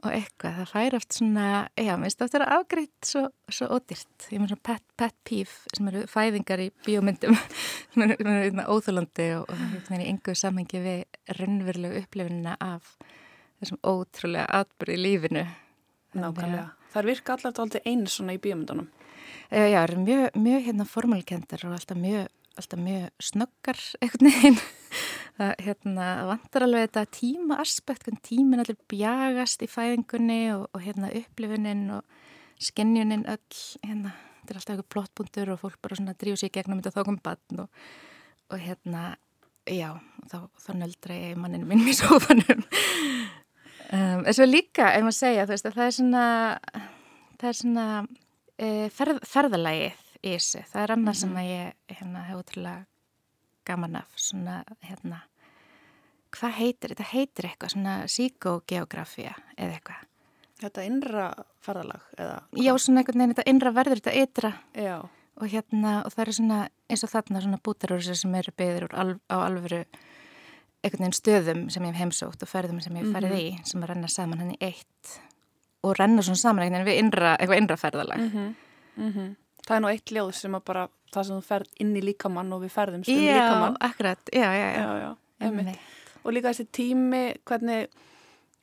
og eitthvað, það fær oft svona, já, mér finnst þetta að afgreitt svo, svo ódýrt. Ég með svona pet, pet peeve sem eru fæðingar í bíómyndum sem eru, eru hérna óþólandi og, það er í engu samhengi við raunverulegu upplifinina af þessum ótrúlega atbyrði í lífinu. Nákvæmlega. Það virka allar aldrei eins svona í bíómyndunum. Já, já, það eru mjög, mjög hérna formálkendar og alltaf mjög, alltaf mjög snöggar einhvern veginn það hérna, vantar alveg þetta tíma aspekt, tímin allir bjagast í fæðingunni og, og hérna, upplifunin og skennjunin öll, hérna, þetta er alltaf eitthvað plottbúndur og fólk bara svona dríu sér gegnum þetta þá kom bann og, og hérna, já, þá, þá nöldra ég manninu minn í sofanum. Um, en svo líka, ef maður segja, veist, að það er svona, það er svona e, ferð, ferðalagið í þessu, það er annað mm -hmm. sem að ég hérna, hef útrúlega gaman af svona, hérna, hvað heitir, þetta heitir eitthvað svona síkógeografía eða eitthvað. Þetta innra ferðalag eða? Hvað? Já, svona einhvern veginn, þetta innra verður þetta ytra Já. og hérna, og það eru svona eins og þarna svona bútarúsir sem eru byggðir alv, á alvöru einhvern veginn stöðum sem ég hef heimsótt og ferðum sem ég hef ferðið mm -hmm. í sem að renna saman hann í eitt og renna svona saman einhvern veginn við innra, eitthvað innra ferðalag. Mm -hmm. Mm -hmm. Það er nú eitt ljóð sem að bara það sem þú ferð inn í líkamann og við ferðum stund líkamann. Já, akkurat, já, já, já. já, já og líka þessi tími hvernig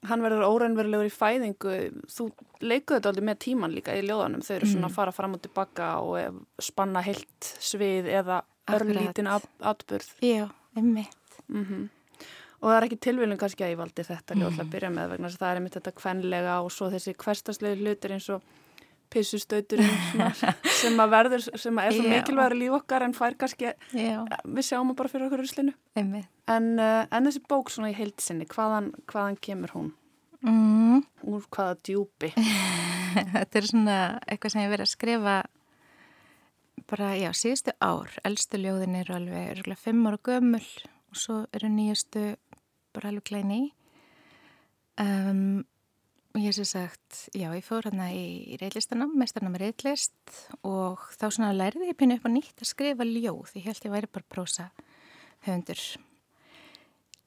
hann verður óreinverulegur í fæðingu þú leikuðu þetta aldrei með tíman líka í ljóðanum þau eru svona mm. að fara fram og tilbaka og spanna heilt svið eða örlítin atbyrð Já, einmitt mm -hmm. og það er ekki tilvílun kannski að ég valdi þetta ljóð mm. að byrja með vegna það er einmitt þetta kvenlega og svo þessi hverstaslega hlutir eins og pissustauturinn sem að verður, sem að er svo mikilvægur líf okkar en fær kannski, Já. við sjáum bara fyrir okkur ruslinu. En, uh, en þessi bók svona í heilsinni, hvaðan, hvaðan kemur hún? Mm. Úr hvaða djúpi? Þetta er svona eitthvað sem ég verið að skrifa bara, já, síðustu ár. Elstu ljóðin eru alveg, eru alveg fimm ára gömul og svo eru nýjastu bara alveg klæni í. Um, Ég sé sagt, já, ég fór hérna í, mestarnam er reyllist og þá svona læriði ég pínu upp á nýtt að skrifa ljóð. Ég held ég væri bara prósa höfundur.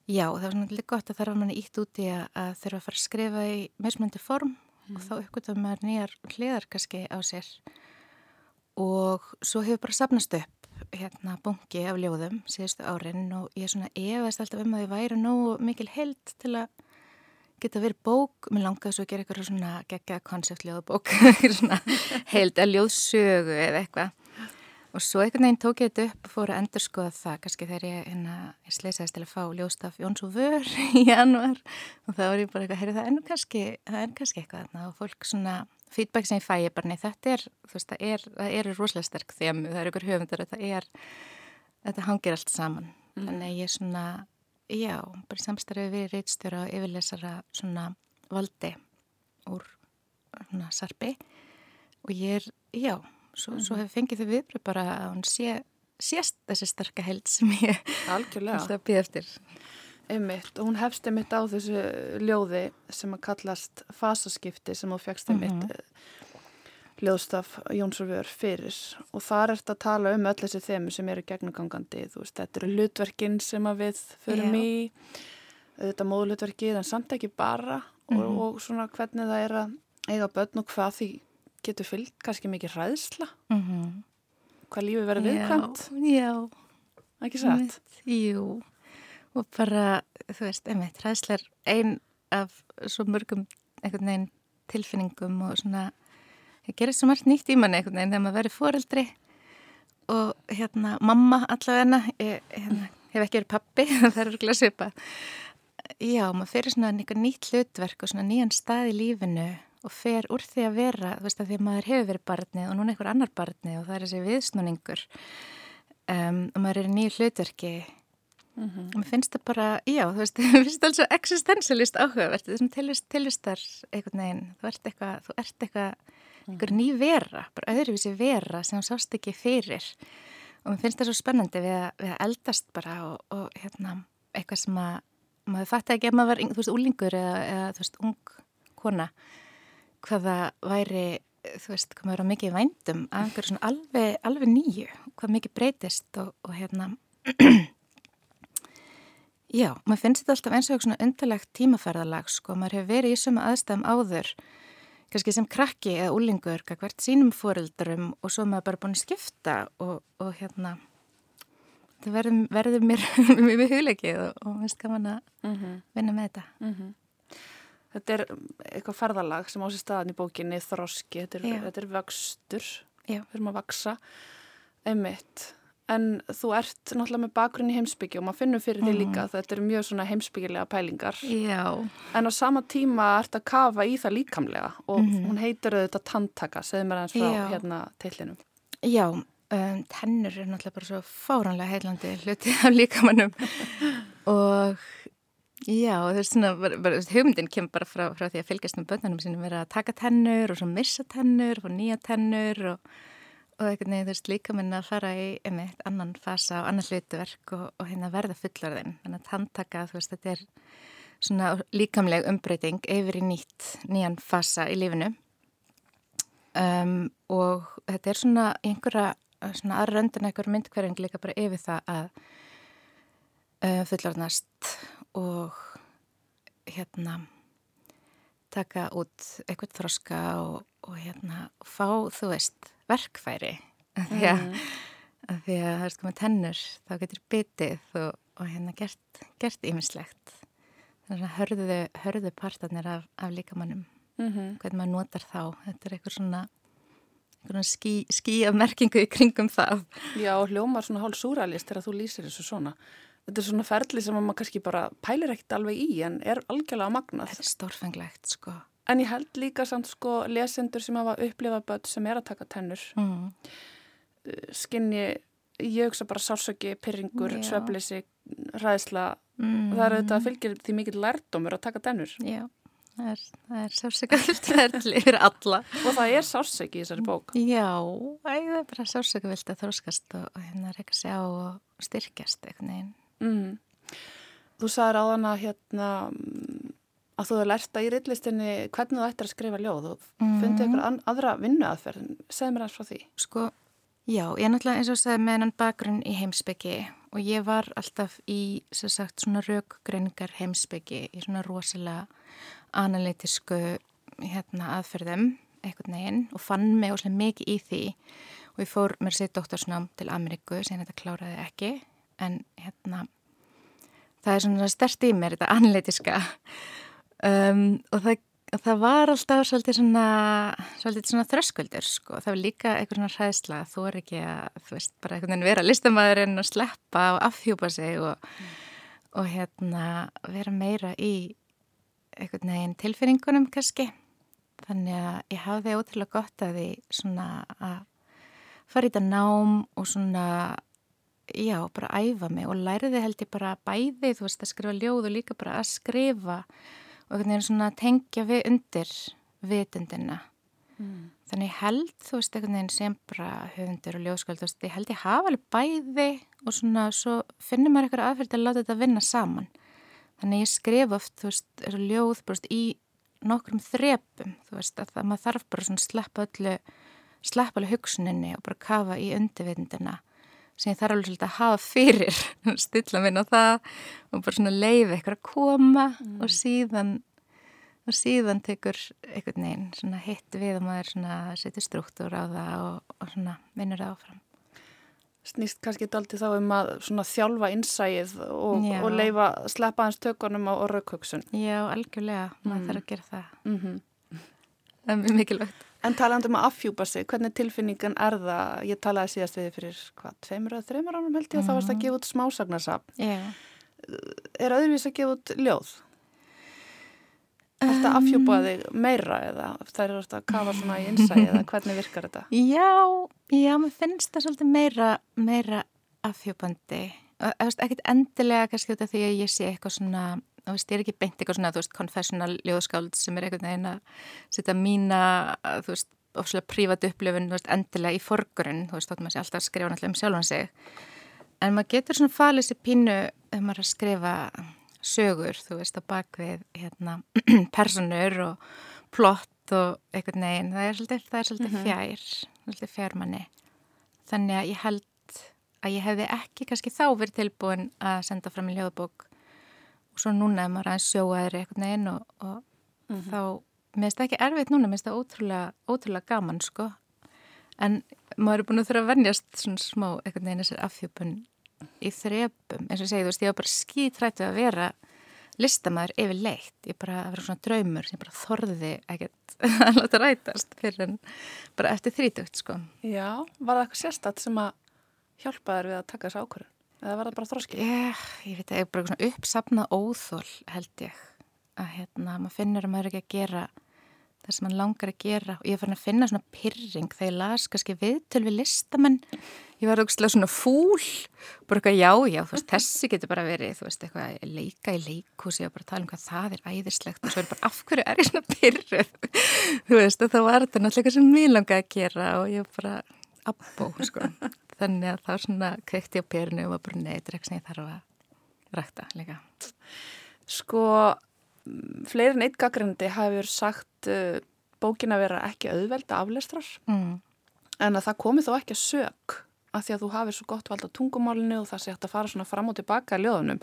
Já, það var svona gott að það var manni ítt úti að, að þurfa að fara að skrifa í meðsmöndu form mm. og þá uppgötum maður nýjar hliðar kannski á sér. Og svo hefur bara sapnast upp hérna bungi af ljóðum síðustu árin og ég er svona efast alltaf um að ég væri nógu mikil held til að geta verið bók, mér langaði svo að gera eitthvað svona gegga konseptljóðabók heild að ljóðsögu eða eitthvað. Og svo einhvern veginn tók ég þetta upp og fór að endur skoða það kannski þegar ég, hérna, ég sleisaðist til að fá ljóðstaf Jóns og Vör í januar og þá var ég bara eitthvað, heyrðu það er kannski, það er kannski eitthvað þarna. Og fólk svona, feedback sem ég fæ ég bara, nei þetta er, þú veist, það er, það er rosalega sterk þemu, það er ykkur höfundar, þetta er, þetta hangir allt saman, mm. þannig ég svona Já, bara samstarfið við reitstjóra og yfirlesara svona valdi úr svona sarpi og ég er, já, svo, mm. svo mhm. hefur fengið þau viðbröð bara að hún sé, sést þessi starka held sem ég alltaf býð eftir. Einmitt, og hún hefst einmitt á þessu ljóði sem að kallast fasaskipti sem þú fegst einmitt mm -hmm ljóðstaf Jónsúrfjör fyrir og þar ert að tala um öll þessi þemu sem eru gegnugangandi, þú veist, þetta eru hlutverkin sem að við förum í þetta móðlutverkið en samt ekki bara mm -hmm. og, mhm. og svona hvernig það er að eiga börn og hvað því getur fyllt kannski mikið ræðsla mm -hmm. hvað lífi verður viðkvæmt Já, ekki satt? Jú, og bara þú veist, einmitt, ræðsla er ein af svo mörgum einhvern veginn tilfinningum og svona það gerir svo margt nýtt í manni einhvern veginn þegar maður verið foreldri og hérna mamma allavegna ég hérna, hef ekki verið pappi það er örgulega svipa. Já, maður fyrir svona einhver nýtt hlutverk og svona nýjan stað í lífinu og fer úr því að vera þú veist að því að maður hefur verið barnið og núna einhver annar barnið og það er þessi viðsnúningur um, og maður er í nýju hlutverki. Mm -hmm. og mér finnst það bara, já, þú veist mér finnst það alveg svo existentialist áhugavert þessum tilistar einhvern veginn. Þú ert eitthvað, þú ert eitthvað einhver ný vera, bara öðruvísi vera sem sást ekki fyrir. Og mér finnst það svo spennandi við að, við að eldast bara og, og hérna, eitthvað sem að maður fætti ekki að maður var, þú veist, úlingur eða, eða þú veist, ung kona hvaða væri þú veist, hvað maður er mikið vændum af einhverju svona alveg, alveg nýju hvað mikið breytist og, og hérna Já, maður finnst þetta alltaf eins og svona undarlegt tímaferðalag sko, maður hefur verið í suma aðstæðum áður, kannski sem krakki eða úlingur, hvert sínum fóreldurum og svo maður bara búin að skipta og, og hérna, það verður, verður mér mjög hugleikið og, og finnst gaman að mm -hmm. vinna með þetta. Mm -hmm. Þetta er eitthvað ferðalag sem á sér staðan í bókinni, þroski, þetta er, þetta er vöxtur, við erum að vaksa, einmitt en þú ert náttúrulega með bakgrunn í heimsbyggju og maður finnur fyrir því líka að þetta eru mjög svona heimsbyggilega pælingar Já. en á sama tíma ert að kafa í það líkamlega og mm -hmm. hún heitir auðvitað tantaka, segð mér eins frá Já. hérna tillinum. Já, um, tennur er náttúrulega bara svo fáranlega heilandi hluti af líkamannum og Já, það er svona, hugmyndin kemur bara frá, frá því að fylgjast með börnunum sínum vera að taka tennur og svo missa tennur og nýja tennur og og eitthvað nefnir þú veist líka minna að fara í einmitt annan fasa og annan hlutverk og, og hérna verða fullorðin. Þannig að handtaka þú veist þetta er svona líkamleg umbreyting yfir í nýtt nýjan fasa í lífinu. Um, og þetta er svona einhverja svona aðröndin eitthvað myndkverðing líka bara yfir það að uh, fullorðnast og hérna taka út eitthvað þroska og, og hérna fá þú veist verkfæri því að, að því að það er sko með tennur þá getur bitið og, og hérna gert, ímislegt þannig að hörðu, hörðu partarnir af, af líkamannum mm -hmm. hvernig maður notar þá þetta er eitthvað svona, skí, skí af merkingu í kringum það Já hljómar svona hálf súralist þegar þú lýsir þessu svona Þetta er svona ferli sem maður kannski bara pælir ekkert alveg í en er algjörlega magnað. Þetta er stórfenglegt sko. En ég held líka samt sko lesendur sem hafa upplifað börn sem er að taka tennur. Mm. Uh, skinni, ég hugsa bara sálsöki, pyrringur, sveflisi, ræðsla. Mm. Það er þetta að fylgjir því mikið lærdomur að taka tennur. Já, það er, er sálsökavilt verðli fyrir alla. Og það er sálsöki í þessari bók. Já, það er bara sálsökavilt að þróskast og, og hérna reyka sig á og styrkjast eitthvað. Mm. Þú sagði ráðan að hérna að þú hefur lært að í reillistinni hvernig þú ættir að skrifa ljóð og mm. fundið eitthvað aðra vinnu aðferð segð mér aðeins frá því. Sko, já, ég er náttúrulega eins og segði með hennan bakgrunn í heimsbyggi og ég var alltaf í, sem sagt, svona raukgreiningar heimsbyggi í svona rosalega analytisku hérna, aðferðum eitthvað neginn og fann mig óslega mikið í því og ég fór mér sér doktorsnám til Ameríku sem þetta kláraði ekki en hérna það er svona stert í mér þetta analytiska um, og það, það var alltaf svolítið svona, svolítið svona þröskuldur sko. það var líka eitthvað svona hræðsla þú er ekki að, þú veist, bara einhvern veginn vera listamæðurinn og sleppa og afhjúpa sig og, mm. og hérna vera meira í einhvern veginn tilfinningunum kannski þannig að ég hafði ótrúlega gott að því svona að fara í þetta nám og svona já, bara æfa mig og læriði held ég bara bæði, þú veist, að skrifa ljóð og líka bara að skrifa og einhvern veginn svona tengja við undir vitundina. Mm. þannig held þú veist einhvern veginn sem bara höfundur og ljóðskald þú veist ég held ég hafa alveg bæði og svona svo finnir maður eitthvað aðferð að láta þetta vinna saman. Þannig ég skrif oft þú veist eru ljóð bara í nokkrum þrepum þú veist að það, maður þarf bara svona sleppa öllu sleppa alveg hugsuninni og bara kafa í undirvitundina sem ég þarf alveg svolítið að hafa fyrir stilla minn á það og bara svona leiði eitthvað að koma mm. og síðan og síðan tekur einhvern veginn svona hitt við og maður svona setur struktúr á það og, og svona vinnur það áfram Snýst kannski þetta aldrei þá um að svona þjálfa innsæið og, og leifa sleppa hans tökunum á orðaukvöksun Já, algjörlega, maður mm. þarf að gera það mm -hmm. Það er mjög mikilvægt En talandum að affjúpa sig, hvernig tilfinningan er það? Ég talaði síðast við fyrir hvað, tveimur eða þreimur ánum held ég mm. að það varst að mhm. gefa út smásagnarsap. Yeah. Er öðruvís að gefa út ljóð? Er þetta um, affjúpa þig meira eða það eru að kafa svona í innsæði eða hvernig virkar þetta? Já, já, mér finnst það svolítið meira, meira affjúpandi. Ekkert endilega kannski út af því að ég sé eitthvað svona þú veist, ég er ekki beint eitthvað svona, þú veist, confessional ljóðskáld sem er einhvern veginn að setja mína, þú veist, ofslega prívat upplifun veist, endilega í forgrunn, þú veist, þóttum að sé alltaf að skrifa náttúrulega um sjálfan sig. En maður getur svona falið sér pínu ef maður er að skrifa sögur, þú veist, á bakvið hérna, personur og plott og eitthvað neginn, það er svolítið, það er svolítið mm -hmm. fjær svolítið fjármanni þannig að ég held að ég hefði ekki kannski þá verið tilbúin að senda fram í ljóðbók og svo núna er maður aðeins sjóaður eitthvað neginn og, og mm -hmm. þá mér finnst það ekki erfitt núna, mér finnst það ótrúlega, ótrúlega gaman sko en maður er búin að þurfa að vennjast svona smá eitthvað neina sér afhjöpun í þrepum, eins og ég segi þú veist ég var bara skítrættu að vera listamæður yfir leitt, ég bara að vera svona draumur sem bara þorði ekkert að láta rætast fyrir en bara eftir þrítugt sko. Já, var það eitthvað sérstatt sem að hjálpa þér við að taka þessu ákvörðun eða var það bara þróskil? Ég, ég veit að ég er bara svona uppsapna óþól held ég. Að hérna, maður finnur að maður er ekki að gera það sem maður langar að gera. Og ég fann að finna svona pyrring þegar ég las kannski viðtöl við listamenn. Ég var auðvitað svona fúl. Bara eitthvað já, já, þú veist, þessi getur bara verið þú veist, eitthvað leika í leikhúsi og bara tala um hvað það er æðislegt. Og svo er bara af hverju er ég svona pyrruð þú veist, og þá var þetta náttúrulega sem mér langaði að gera og ég bara abbó, sko þannig að þá svona kvekti á pyrrinu og bara neytur eitthvað sem ég þarf að rækta líka Sko fleirin eitt gaggrindi hafur sagt uh, bókin að vera ekki auðvelda aflestrar mm. en að það komi þó ekki að sög að því að þú hafið svo gott vald á tungumálinu og það sé hægt að fara svona fram og tilbaka í ljóðunum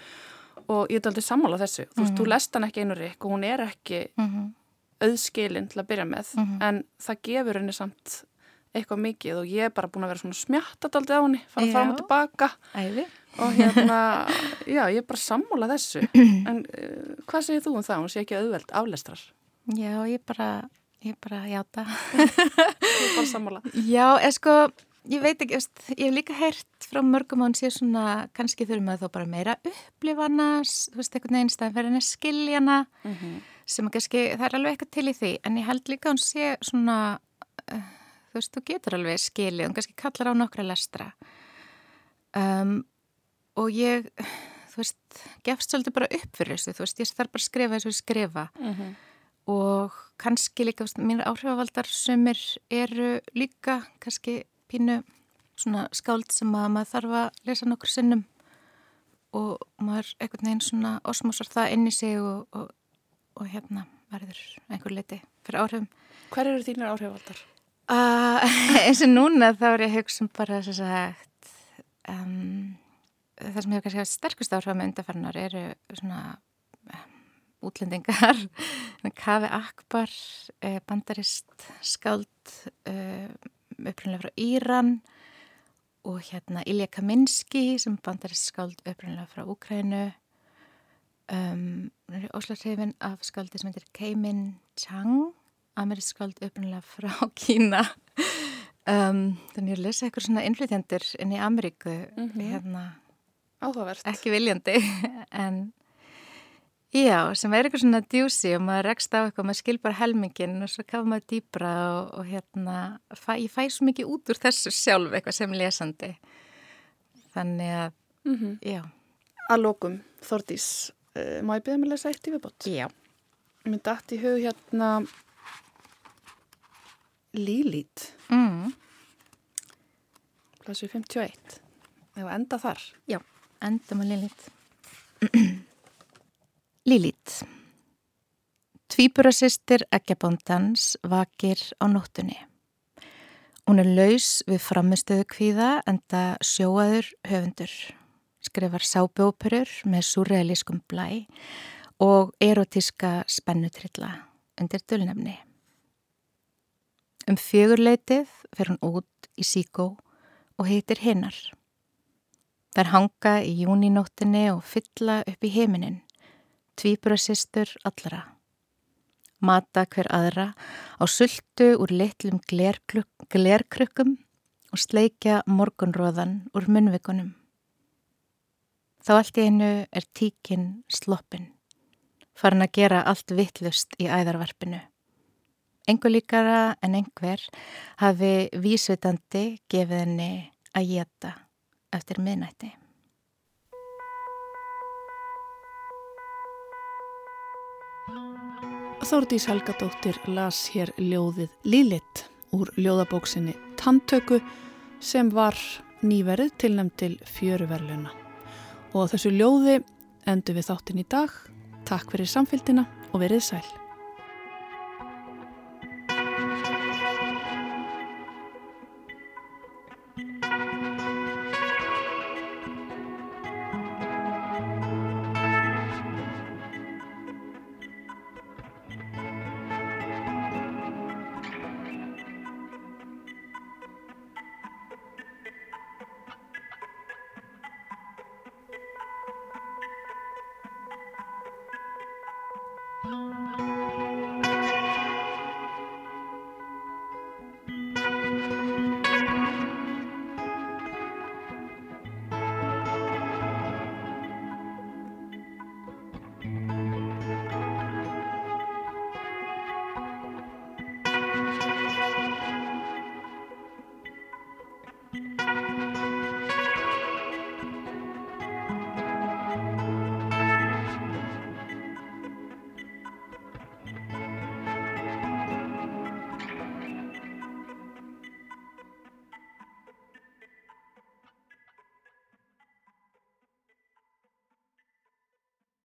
og ég er aldrei sammála þessu mm -hmm. þú veist, þú mhm. lest hann ekki einu rikk og hún er ekki mm -hmm. auðskilinn til að byrja með -hmm. en það gefur henni samt eitthvað mikið og ég er bara búin að vera svona smjattat aldrei á henni, fara fram og tilbaka. Ævi og hérna, já, ég er bara sammála þessu. En uh, hvað segir þú um það? Hún sé ekki auðveld aflestrar. Já, ég bara, ég bara játa. Þú er bara sammála. Já, eða sko, ég veit ekki ég hef líka heyrt frá mörgum að hún sé svona kannski þurfum að þá bara meira upplifana, þú veist, einhvern veginn stæðan fyrir henni skiljana mm -hmm. sem að kannski, það er alveg eitthvað til í því. En ég held líka að hún sé svona uh, þú veist, þú getur alveg skilið, hún kannski kallar á nokkra lestra um og ég, þú veist, gefst svolítið bara upp fyrir þessu, þú veist, ég þarf bara að skrifa þessu skrifa mm -hmm. og kannski líka, þú veist, mín áhrifavaldar sumir eru líka kannski pínu svona skáld sem að maður þarf að lesa nokkur sinnum og maður einhvern veginn svona osmosar það inn í sig og, og, og hérna verður einhver liti fyrir áhrifum. Hver eru þínar áhrifavaldar? Uh, eins og núna þá er ég að hugsa um bara þess að um, það sem hefur kannski haft sterkust áhrif með undarfarnar eru svona um, útlendingar. Kavi Akbar eh, bandarist skáld uh, upprænlega frá Íran og hérna Ilja Kaminski sem bandarist skáld upprænlega frá Úkrænu um, Óslarhefin af skáldi sem heitir Keimin Chang amerisk skáld upprænlega frá Kína um, þannig að ég lesa eitthvað svona innflytjandur inn í Ameríku mm -hmm. hérna Áhugavert. Ekki viljandi, en já, sem er eitthvað svona djúsi og maður rekst á eitthvað, maður skil bara helmingin og svo kafa maður dýbra og, og hérna, fæ, ég fæ svo mikið út úr þessu sjálf eitthvað sem lesandi. Þannig að, mm -hmm. já. Að lókum, Þordís, uh, má ég byrja með að lesa eitt í viðbót? Já. Mér dætt í hug hérna Lílít. Mm. Plassu 51. Eða enda þar? Já. Endum að Lilith. Lilith. Tvíburasistir ekkjabóndans vakir á nóttunni. Hún er laus við framistöðu kvíða enda sjóaður höfundur. Skrifar sábjóperur með surrealískum blæ og erotíska spennutrilla undir dölnefni. Um fjögurleitið fer hún út í síkó og heitir hinnar. Þær hanga í júninóttinni og fylla upp í heiminin, tvíburasistur allra. Mata hver aðra á sultu úr litlum glerkrukkum og sleikja morgunróðan úr munvikunum. Þá allt í einu er tíkin sloppin, farin að gera allt vittlust í æðarvarpinu. Engur líkara en einhver hafi vísvitandi gefið henni að geta eftir miðnætti. Þórdís Helgadóttir las hér ljóðið Lílitt úr ljóðabóksinni Tantöku sem var nýverið tilnæmt til fjöruverluna. Og þessu ljóði endur við þáttin í dag. Takk fyrir samfélgina og verið sæl.